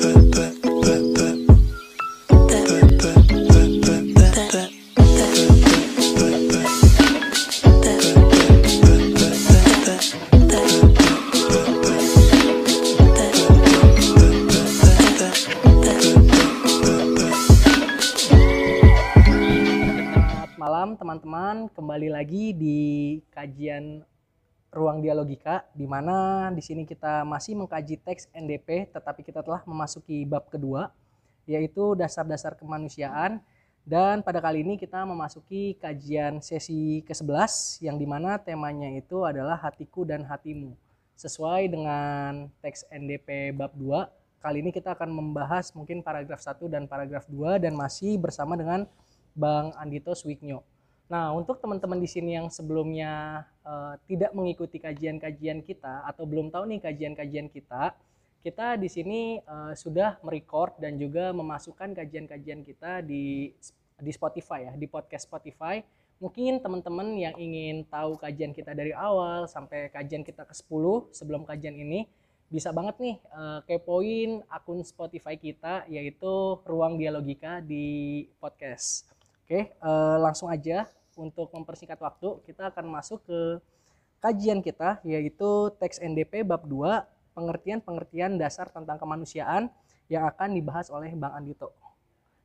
but, but. Ruang Dialogika di mana di sini kita masih mengkaji teks NDP tetapi kita telah memasuki bab kedua yaitu dasar-dasar kemanusiaan dan pada kali ini kita memasuki kajian sesi ke-11 yang di mana temanya itu adalah hatiku dan hatimu sesuai dengan teks NDP bab 2 kali ini kita akan membahas mungkin paragraf 1 dan paragraf 2 dan masih bersama dengan Bang Andito Swiknyo. Nah, untuk teman-teman di sini yang sebelumnya eh, tidak mengikuti kajian-kajian kita atau belum tahu nih kajian-kajian kita, kita di sini eh, sudah merecord dan juga memasukkan kajian-kajian kita di di Spotify ya, di podcast Spotify. Mungkin teman-teman yang ingin tahu kajian kita dari awal sampai kajian kita ke-10 sebelum kajian ini bisa banget nih eh, kepoin akun Spotify kita yaitu Ruang Dialogika di podcast. Oke, eh, langsung aja untuk mempersingkat waktu, kita akan masuk ke kajian kita yaitu teks NDP bab 2, pengertian-pengertian dasar tentang kemanusiaan yang akan dibahas oleh Bang Andito.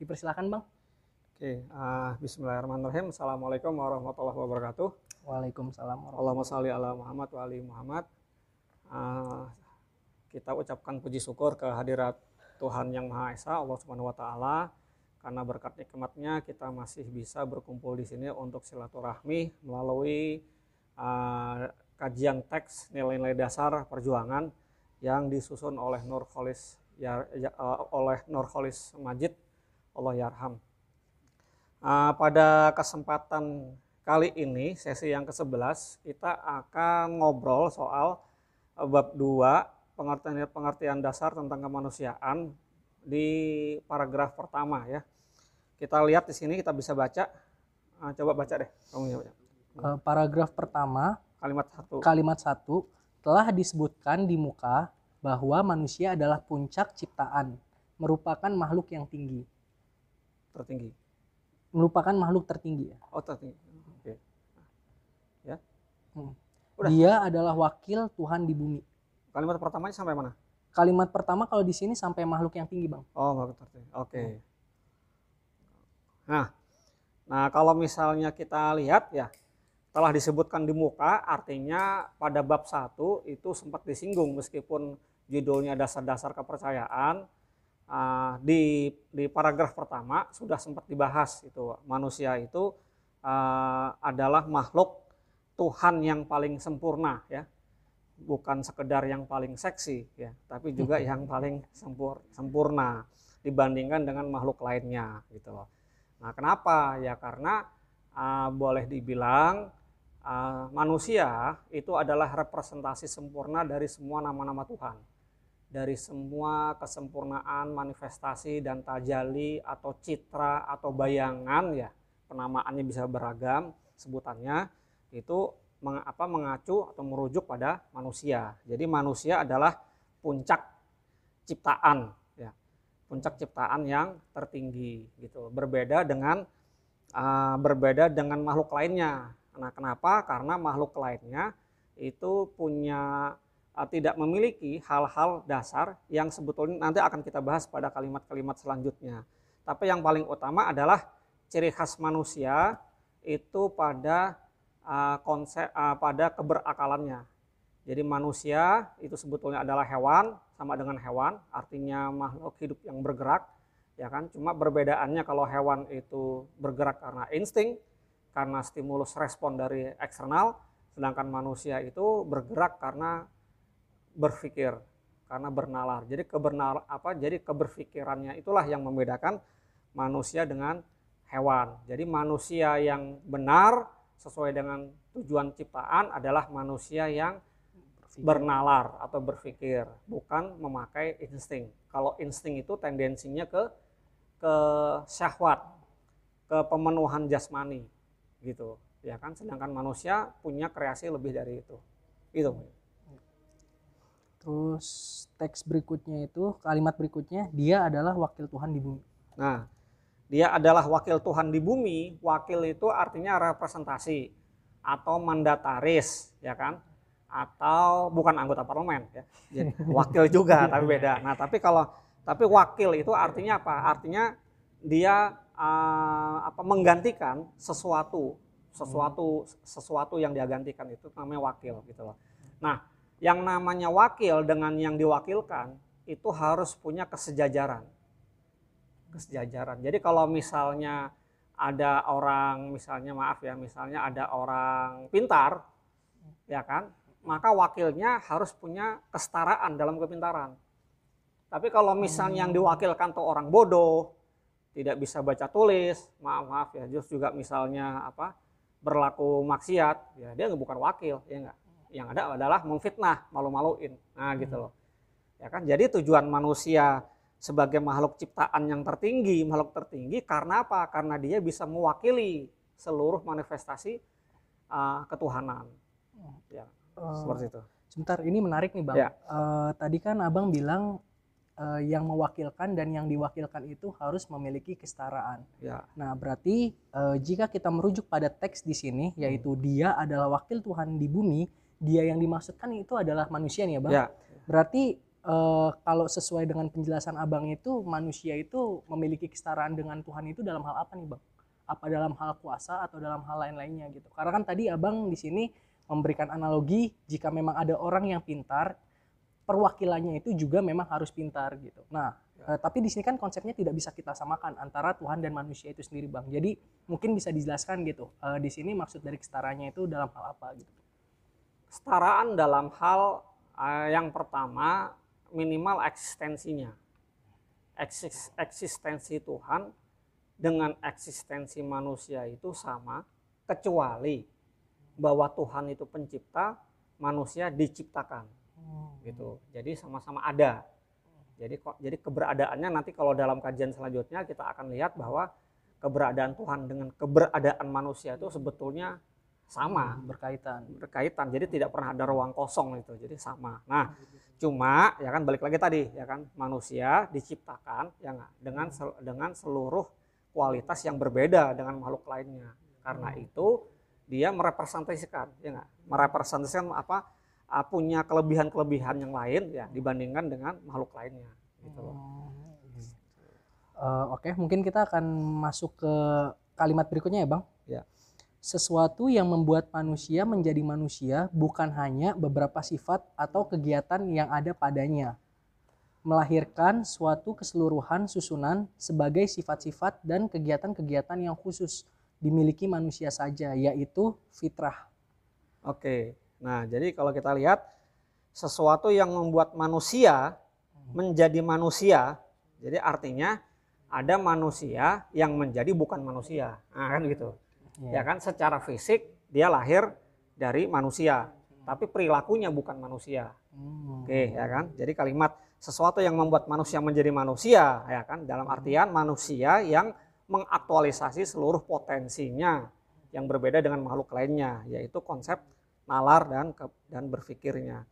Dipersilakan, Bang. Oke, ah, Bismillahirrahmanirrahim. Assalamualaikum warahmatullahi wabarakatuh. Waalaikumsalam warahmatullahi Allahumma sholli ala Muhammad wa ali Muhammad. Ah, kita ucapkan puji syukur ke hadirat Tuhan Yang Maha Esa, Allah Subhanahu wa taala karena berkat nikmatnya kita masih bisa berkumpul di sini untuk silaturahmi melalui ah, kajian teks nilai-nilai dasar perjuangan yang disusun oleh Nur Kholis ya, ya, ah, oleh Majid Allah yarham. Ah, pada kesempatan kali ini sesi yang ke-11 kita akan ngobrol soal bab 2 pengertian pengertian dasar tentang kemanusiaan di paragraf pertama ya. Kita lihat di sini kita bisa baca. Ah, coba baca deh. Kamu baca. Eh, paragraf pertama, Kalimat satu. kalimat 1 telah disebutkan di muka bahwa manusia adalah puncak ciptaan, merupakan makhluk yang tinggi. tertinggi. Merupakan makhluk tertinggi ya. Oh, tertinggi. Oke. Ya. Hmm. Udah. Dia adalah wakil Tuhan di bumi. Kalimat pertamanya sampai mana? Kalimat pertama kalau di sini sampai makhluk yang tinggi, Bang. Oh, nggak tertinggi. Oke. Nah, nah kalau misalnya kita lihat ya, telah disebutkan di muka, artinya pada bab 1 itu sempat disinggung meskipun judulnya dasar-dasar kepercayaan. ah, di di paragraf pertama sudah sempat dibahas itu manusia itu ah, adalah makhluk Tuhan yang paling sempurna ya bukan sekedar yang paling seksi ya tapi juga yang paling sempur, sempurna dibandingkan dengan makhluk lainnya gitu loh. Nah kenapa? Ya karena ah, boleh dibilang ah, manusia itu adalah representasi sempurna dari semua nama-nama Tuhan. Dari semua kesempurnaan manifestasi dan tajali atau citra atau bayangan ya penamaannya bisa beragam sebutannya itu meng- apa mengacu atau merujuk pada manusia. Jadi manusia adalah puncak ciptaan ya. Puncak ciptaan yang tertinggi gitu. Berbeda dengan ah, berbeda dengan makhluk lainnya. Nah, kenapa? Karena makhluk lainnya itu punya ah, tidak memiliki hal-hal dasar yang sebetulnya nanti akan kita bahas pada kalimat-kalimat selanjutnya. Tapi yang paling utama adalah ciri khas manusia itu pada uh, konsep uh, pada keberakalannya. Jadi manusia itu sebetulnya adalah hewan sama dengan hewan, artinya makhluk hidup yang bergerak, ya kan? Cuma perbedaannya kalau hewan itu bergerak karena insting, karena stimulus respon dari eksternal, sedangkan manusia itu bergerak karena berpikir, karena bernalar. Jadi kebernar apa? Jadi keberpikirannya itulah yang membedakan manusia dengan hewan. Jadi manusia yang benar sesuai dengan tujuan ciptaan adalah manusia yang bernalar atau berpikir, bukan memakai insting. Kalau insting itu tendensinya ke ke syahwat, ke pemenuhan jasmani gitu. Ya kan sedangkan manusia punya kreasi lebih dari itu. Itu. Terus teks berikutnya itu kalimat berikutnya dia adalah wakil Tuhan di bumi. Nah, dia adalah wakil Tuhan di bumi. Wakil itu artinya representasi atau mandataris, ya kan? Atau bukan anggota parlemen, ya. Jadi, wakil juga, tapi beda. Nah, tapi kalau tapi wakil itu artinya apa? Artinya dia uh, apa menggantikan sesuatu, sesuatu sesuatu yang dia gantikan itu namanya wakil gitu loh. Nah, yang namanya wakil dengan yang diwakilkan itu harus punya kesejajaran. Kesejajaran. Jadi kalau misalnya ada orang misalnya maaf ya, misalnya ada orang pintar ya kan, maka wakilnya harus punya kesetaraan dalam kepintaran. Tapi kalau misalnya yang diwakilkan tuh orang bodoh, tidak bisa baca tulis, maaf maaf ya, just juga misalnya apa berlaku maksiat, ya dia bukan wakil, ya enggak yang ada adalah memfitnah, malu-maluin. Nah, gitu loh. Ya kan? Jadi tujuan manusia sebagai makhluk ciptaan yang tertinggi, makhluk tertinggi karena apa? Karena dia bisa mewakili seluruh manifestasi uh, ketuhanan. Ya, uh, seperti itu. Sebentar, ini menarik nih, Bang. Ya. Uh, tadi kan Abang bilang uh, yang mewakilkan dan yang diwakilkan itu harus memiliki kesetaraan. Ya. Nah, berarti uh, jika kita merujuk pada teks di sini yaitu dia adalah wakil Tuhan di bumi, dia yang dimaksudkan itu adalah manusia nih ya bang. Ya. Berarti uh, kalau sesuai dengan penjelasan abang itu manusia itu memiliki kesetaraan dengan Tuhan itu dalam hal apa nih bang? Apa dalam hal kuasa atau dalam hal lain-lainnya gitu? Karena kan tadi abang di sini memberikan analogi jika memang ada orang yang pintar, perwakilannya itu juga memang harus pintar gitu. Nah, Uh, tapi di sini kan konsepnya tidak bisa kita samakan antara Tuhan dan manusia itu sendiri, Bang. Jadi mungkin bisa dijelaskan gitu. Uh, di sini maksud dari kesetaranya itu dalam hal apa gitu kesetaraan dalam hal yang pertama minimal eksistensinya. Eksis, eksistensi Tuhan dengan eksistensi manusia itu sama kecuali bahwa Tuhan itu pencipta, manusia diciptakan. Hmm. Gitu. Jadi sama-sama ada. Jadi kok jadi keberadaannya nanti kalau dalam kajian selanjutnya kita akan lihat bahwa keberadaan Tuhan dengan keberadaan manusia itu sebetulnya sama hmm, berkaitan berkaitan jadi tidak pernah ada ruang kosong itu jadi sama nah cuma ya kan balik lagi tadi ya kan manusia diciptakan ya nggak dengan dengan seluruh kualitas yang berbeda dengan makhluk lainnya karena hmm. itu dia merepresentasikan ya nggak merepresentasikan apa punya kelebihan-kelebihan yang lain ya dibandingkan dengan makhluk lainnya gitu loh. Uh, Oke, okay. mungkin kita akan masuk ke kalimat berikutnya ya, Bang. Sesuatu yang membuat manusia menjadi manusia bukan hanya beberapa sifat atau kegiatan yang ada padanya, melahirkan suatu keseluruhan susunan sebagai sifat-sifat dan kegiatan-kegiatan yang khusus dimiliki manusia saja, yaitu fitrah. Oke, nah jadi kalau kita lihat sesuatu yang membuat manusia menjadi manusia, jadi artinya ada manusia yang menjadi bukan manusia, nah, kan gitu. Ya kan? Secara fisik dia lahir dari manusia tapi perilakunya bukan manusia. Hmm. oke ya kan? Jadi kalimat sesuatu yang membuat manusia menjadi manusia ya kan? Dalam hmm. artian manusia yang mengaktualisasi seluruh potensinya yang berbeda dengan makhluk lainnya yaitu konsep nalar dan dan berpikirnya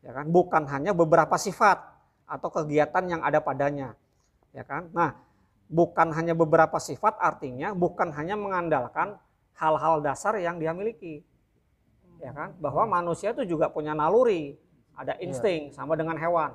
ya kan? Bukan hanya beberapa sifat atau kegiatan yang ada padanya ya kan? Nah bukan hanya beberapa sifat artinya bukan hanya mengandalkan hal-hal dasar yang dia miliki. Ya kan? Bahwa manusia itu juga punya naluri, ada iya. insting sama dengan hewan.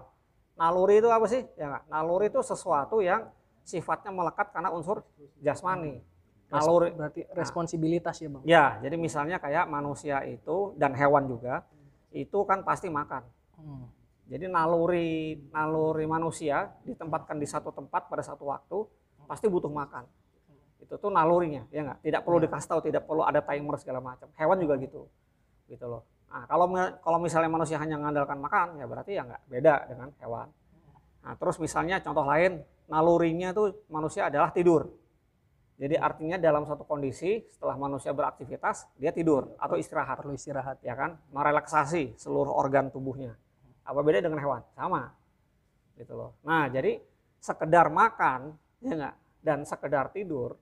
Naluri itu apa sih? Ya gak? Naluri itu sesuatu yang sifatnya melekat karena unsur jasmani. Naluri berarti nah. responsibilitas ya, Bang. Ya, jadi misalnya kayak manusia itu dan hewan juga itu kan pasti makan. Hmm. Jadi naluri naluri manusia ditempatkan di satu tempat pada satu waktu pasti butuh makan. Itu tuh nalurinya, ya nggak? Tidak perlu ya. dikasih tahu, tidak perlu ada timer segala macam. Hewan juga gitu, gitu loh. Nah, kalau kalau misalnya manusia hanya mengandalkan makan, ya berarti ya nggak beda dengan hewan. Nah, terus misalnya contoh lain, nalurinya tuh manusia adalah tidur. Jadi artinya dalam satu kondisi setelah manusia beraktivitas dia tidur atau istirahat. Perlu istirahat. Ya kan? Merelaksasi seluruh organ tubuhnya. Apa beda dengan hewan? Sama. Gitu loh. Nah, jadi sekedar makan ya enggak dan sekedar tidur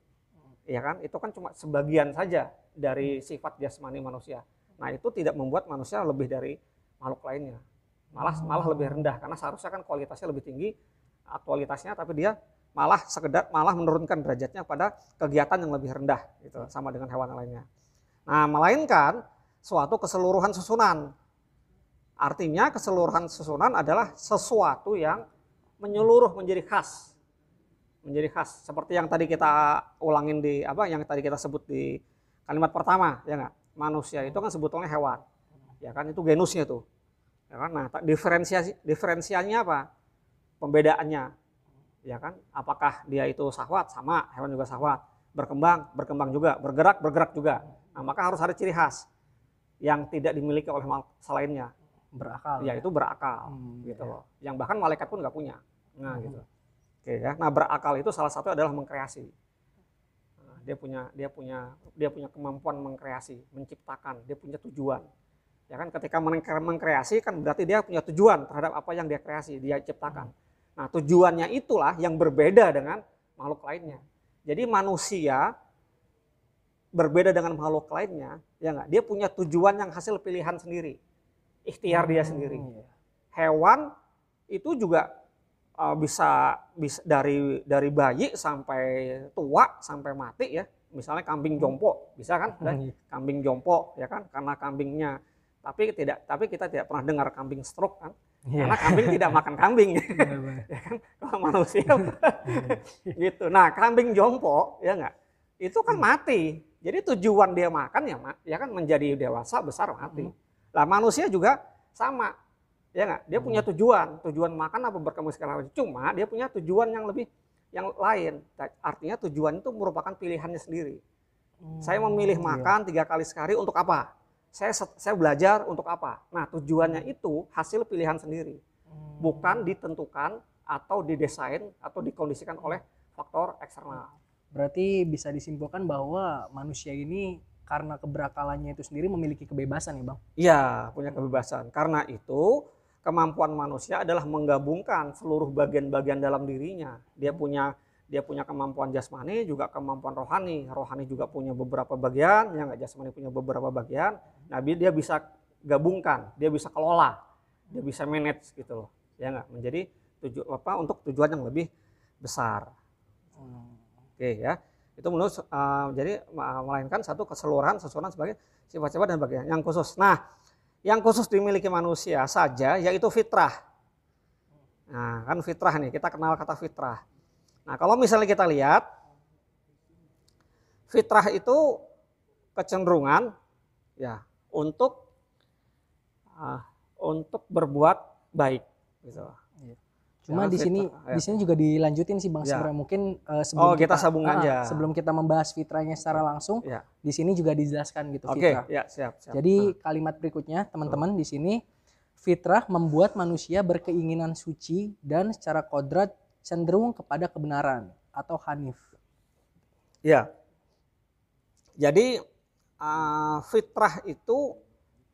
ya kan itu kan cuma sebagian saja dari sifat jasmani manusia nah itu tidak membuat manusia lebih dari makhluk lainnya malah malah lebih rendah karena seharusnya kan kualitasnya lebih tinggi aktualitasnya tapi dia malah sekedar malah menurunkan derajatnya pada kegiatan yang lebih rendah gitu sama dengan hewan lainnya. Nah, melainkan suatu keseluruhan susunan. Artinya keseluruhan susunan adalah sesuatu yang menyeluruh menjadi khas. Menjadi khas seperti yang tadi kita ulangin di apa yang tadi kita sebut di kalimat pertama ya nggak? Manusia itu kan sebetulnya hewan. Ya kan itu genusnya tuh Ya kan? Nah, diferensiasi diferensiannya apa? Pembedaannya. Ya kan? Apakah dia itu sahwat sama hewan juga sahwat, berkembang, berkembang juga, bergerak, bergerak juga. Nah, maka harus ada ciri khas yang tidak dimiliki oleh selainnya. Berakal. Ya, itu berakal hmm, gitu ya. loh. Yang bahkan malaikat pun nggak punya. Nah, hmm. gitu. Oke ya. Nah, berakal itu salah satu adalah mengkreasi. Nah, dia punya dia punya dia punya kemampuan mengkreasi, menciptakan, dia punya tujuan Ya kan ketika mengkreasi kan berarti dia punya tujuan terhadap apa yang dia kreasi, dia ciptakan. Nah, tujuannya itulah yang berbeda dengan makhluk lainnya. Jadi manusia berbeda dengan makhluk lainnya, ya enggak? Dia punya tujuan yang hasil pilihan sendiri. Ikhtiar dia sendiri. Hmm, iya. Hewan itu juga uh, bisa bisa dari dari bayi sampai tua sampai mati ya. Misalnya kambing jompo, bisa kan? Hmm, iya. Kambing jompo ya kan? Karena kambingnya tapi tidak tapi kita tidak pernah dengar kambing stroke kan yeah. karena kambing tidak makan kambing ya kan kalau manusia gitu nah kambing jompo ya enggak itu kan hmm. mati jadi tujuan dia makan ya ya kan menjadi dewasa besar mati hmm. lah manusia juga sama ya enggak dia punya hmm. tujuan tujuan makan apa berkembang segala macam cuma dia punya tujuan yang lebih yang lain artinya tujuan itu merupakan pilihannya sendiri saya memilih iya. makan tiga kali sehari untuk apa saya saya belajar untuk apa? Nah, tujuannya hmm. itu hasil pilihan sendiri. Hmm. Bukan ditentukan atau didesain atau dikondisikan oleh faktor eksternal. Berarti bisa disimpulkan bahwa manusia ini karena keberakalannya itu sendiri memiliki kebebasan ya, Bang? Iya, punya kebebasan. Karena itu kemampuan manusia adalah menggabungkan seluruh bagian-bagian dalam dirinya. Dia punya dia punya kemampuan jasmani juga kemampuan rohani. Rohani juga punya beberapa bagian yang nggak jasmani punya beberapa bagian. Nabi dia bisa gabungkan dia bisa kelola dia bisa manage gitu loh. Ya nggak? Menjadi tujuan apa untuk tujuan yang lebih besar. Hmm. oke ya. Itu menurut uh, jadi melainkan satu keseluruhan sesuatu sebagai sifat-sifat dan bagian yang khusus. Nah yang khusus dimiliki manusia saja yaitu fitrah nah kan fitrah nih kita kenal kata fitrah Nah, kalau misalnya kita lihat fitrah itu kecenderungan ya untuk uh, untuk berbuat baik gitu. Cuma di sini ya. di sini juga dilanjutin sih Bang ya. sebenarnya mungkin uh, sebelum oh, kita, kita sambung uh, aja. Sebelum kita membahas fitrahnya secara langsung, ya. di sini juga dijelaskan gitu Oke, fitrah. ya, siap, siap. Jadi nah. kalimat berikutnya teman-teman di sini fitrah membuat manusia berkeinginan suci dan secara kodrat cenderung kepada kebenaran atau hanif. Ya. Jadi uh, fitrah itu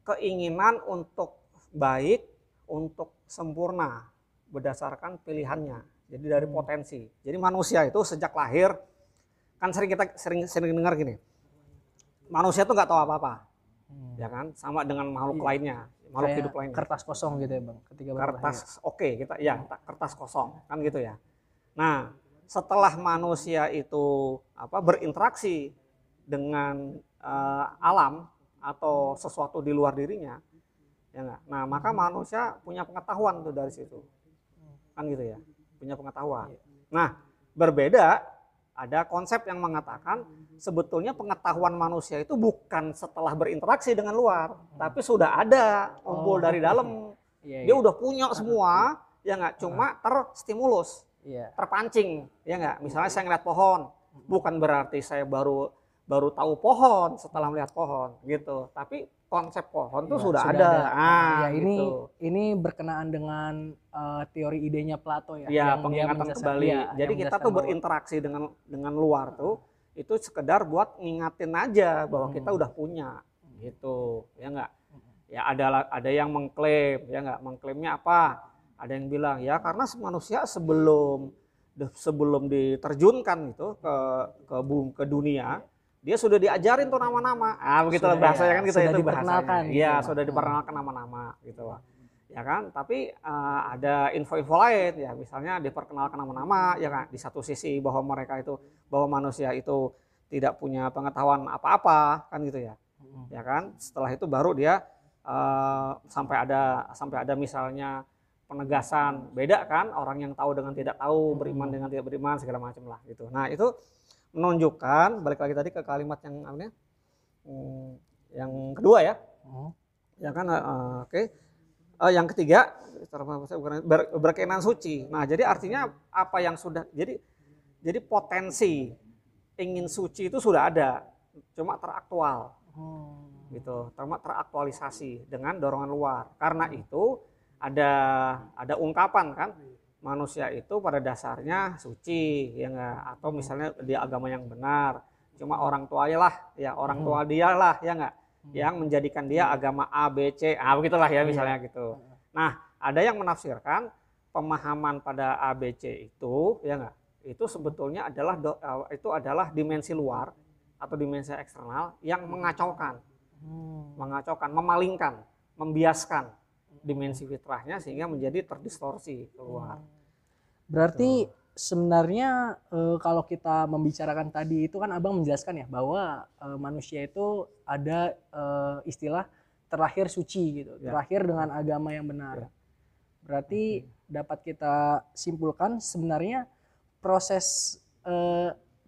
keinginan untuk baik, untuk sempurna berdasarkan pilihannya. Jadi dari hmm. potensi. Jadi manusia itu sejak lahir kan sering kita sering sering dengar gini. Manusia tuh nggak tahu apa-apa. Hmm. Ya kan? Sama dengan makhluk iya. lainnya makhluk hidup lainnya. Kertas kosong gitu ya bang, ketika kertas oke okay, kita ya kertas kosong kan gitu ya. Nah setelah manusia itu apa berinteraksi dengan uh, alam atau sesuatu di luar dirinya, ya enggak? Nah maka manusia punya pengetahuan tuh dari situ, kan gitu ya, punya pengetahuan. Nah berbeda ada konsep yang mengatakan sebetulnya pengetahuan manusia itu bukan setelah berinteraksi dengan luar, tapi sudah ada kumpul oh, dari dalam. Iya, Dia iya. udah punya semua, ya nggak cuma terstimulus, iya. terpancing, ya nggak. Misalnya saya ngeliat pohon, bukan berarti saya baru baru tahu pohon setelah melihat pohon gitu, tapi konsep pohon itu ya, sudah, sudah ada. ada. Ah, ya ini gitu. ini berkenaan dengan uh, teori idenya Plato ya. Ya, pengingatan kembali. Ya, Jadi kita tuh berinteraksi dengan dengan luar tuh itu sekedar buat ngingatin aja bahwa hmm. kita udah punya gitu. Ya enggak? Ya ada ada yang mengklaim, ya enggak? Mengklaimnya apa? Ada yang bilang ya karena manusia sebelum sebelum diterjunkan itu ke ke bumi ke dunia dia sudah diajarin tuh nama-nama. Ah begitu lah bahasanya ya, kan gitu sudah itu bahasanya. Iya, sudah diperkenalkan nama-nama gitu loh. ya kan? Tapi uh, ada info-info lain ya. Misalnya diperkenalkan nama-nama ya kan? Di satu sisi bahwa mereka itu bahwa manusia itu tidak punya pengetahuan apa-apa kan gitu ya. Ya kan? Setelah itu baru dia uh, sampai ada sampai ada misalnya penegasan. Beda kan? Orang yang tahu dengan tidak tahu beriman dengan tidak beriman segala macam lah gitu. Nah itu menunjukkan balik lagi tadi ke kalimat yang apa hmm, yang kedua ya hmm. ya kan uh, oke okay. uh, yang ketiga ber, berkeinginan suci nah jadi artinya apa yang sudah jadi jadi potensi ingin suci itu sudah ada cuma teraktual hmm. gitu cuma teraktualisasi dengan dorongan luar karena itu ada ada ungkapan kan manusia itu pada dasarnya suci ya enggak atau misalnya di agama yang benar cuma orang tua lah ya orang tua hmm. dia lah ya enggak hmm. yang menjadikan dia agama A B C ah begitulah ya iya. misalnya gitu nah ada yang menafsirkan pemahaman pada A B C itu ya enggak itu sebetulnya adalah eh, itu adalah dimensi luar atau dimensi eksternal yang mengacaukan hmm. mengacaukan memalingkan membiaskan dimensi fitrahnya sehingga menjadi terdistorsi keluar. Berarti Tuh. sebenarnya e, kalau kita membicarakan tadi itu kan abang menjelaskan ya bahwa e, manusia itu ada e, istilah terakhir suci gitu, ya. terakhir dengan agama yang benar. Ya. Berarti hmm. dapat kita simpulkan sebenarnya proses e,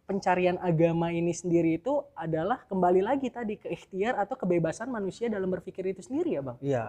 pencarian agama ini sendiri itu adalah kembali lagi tadi ke ikhtiar atau kebebasan manusia dalam berpikir itu sendiri ya bang? Iya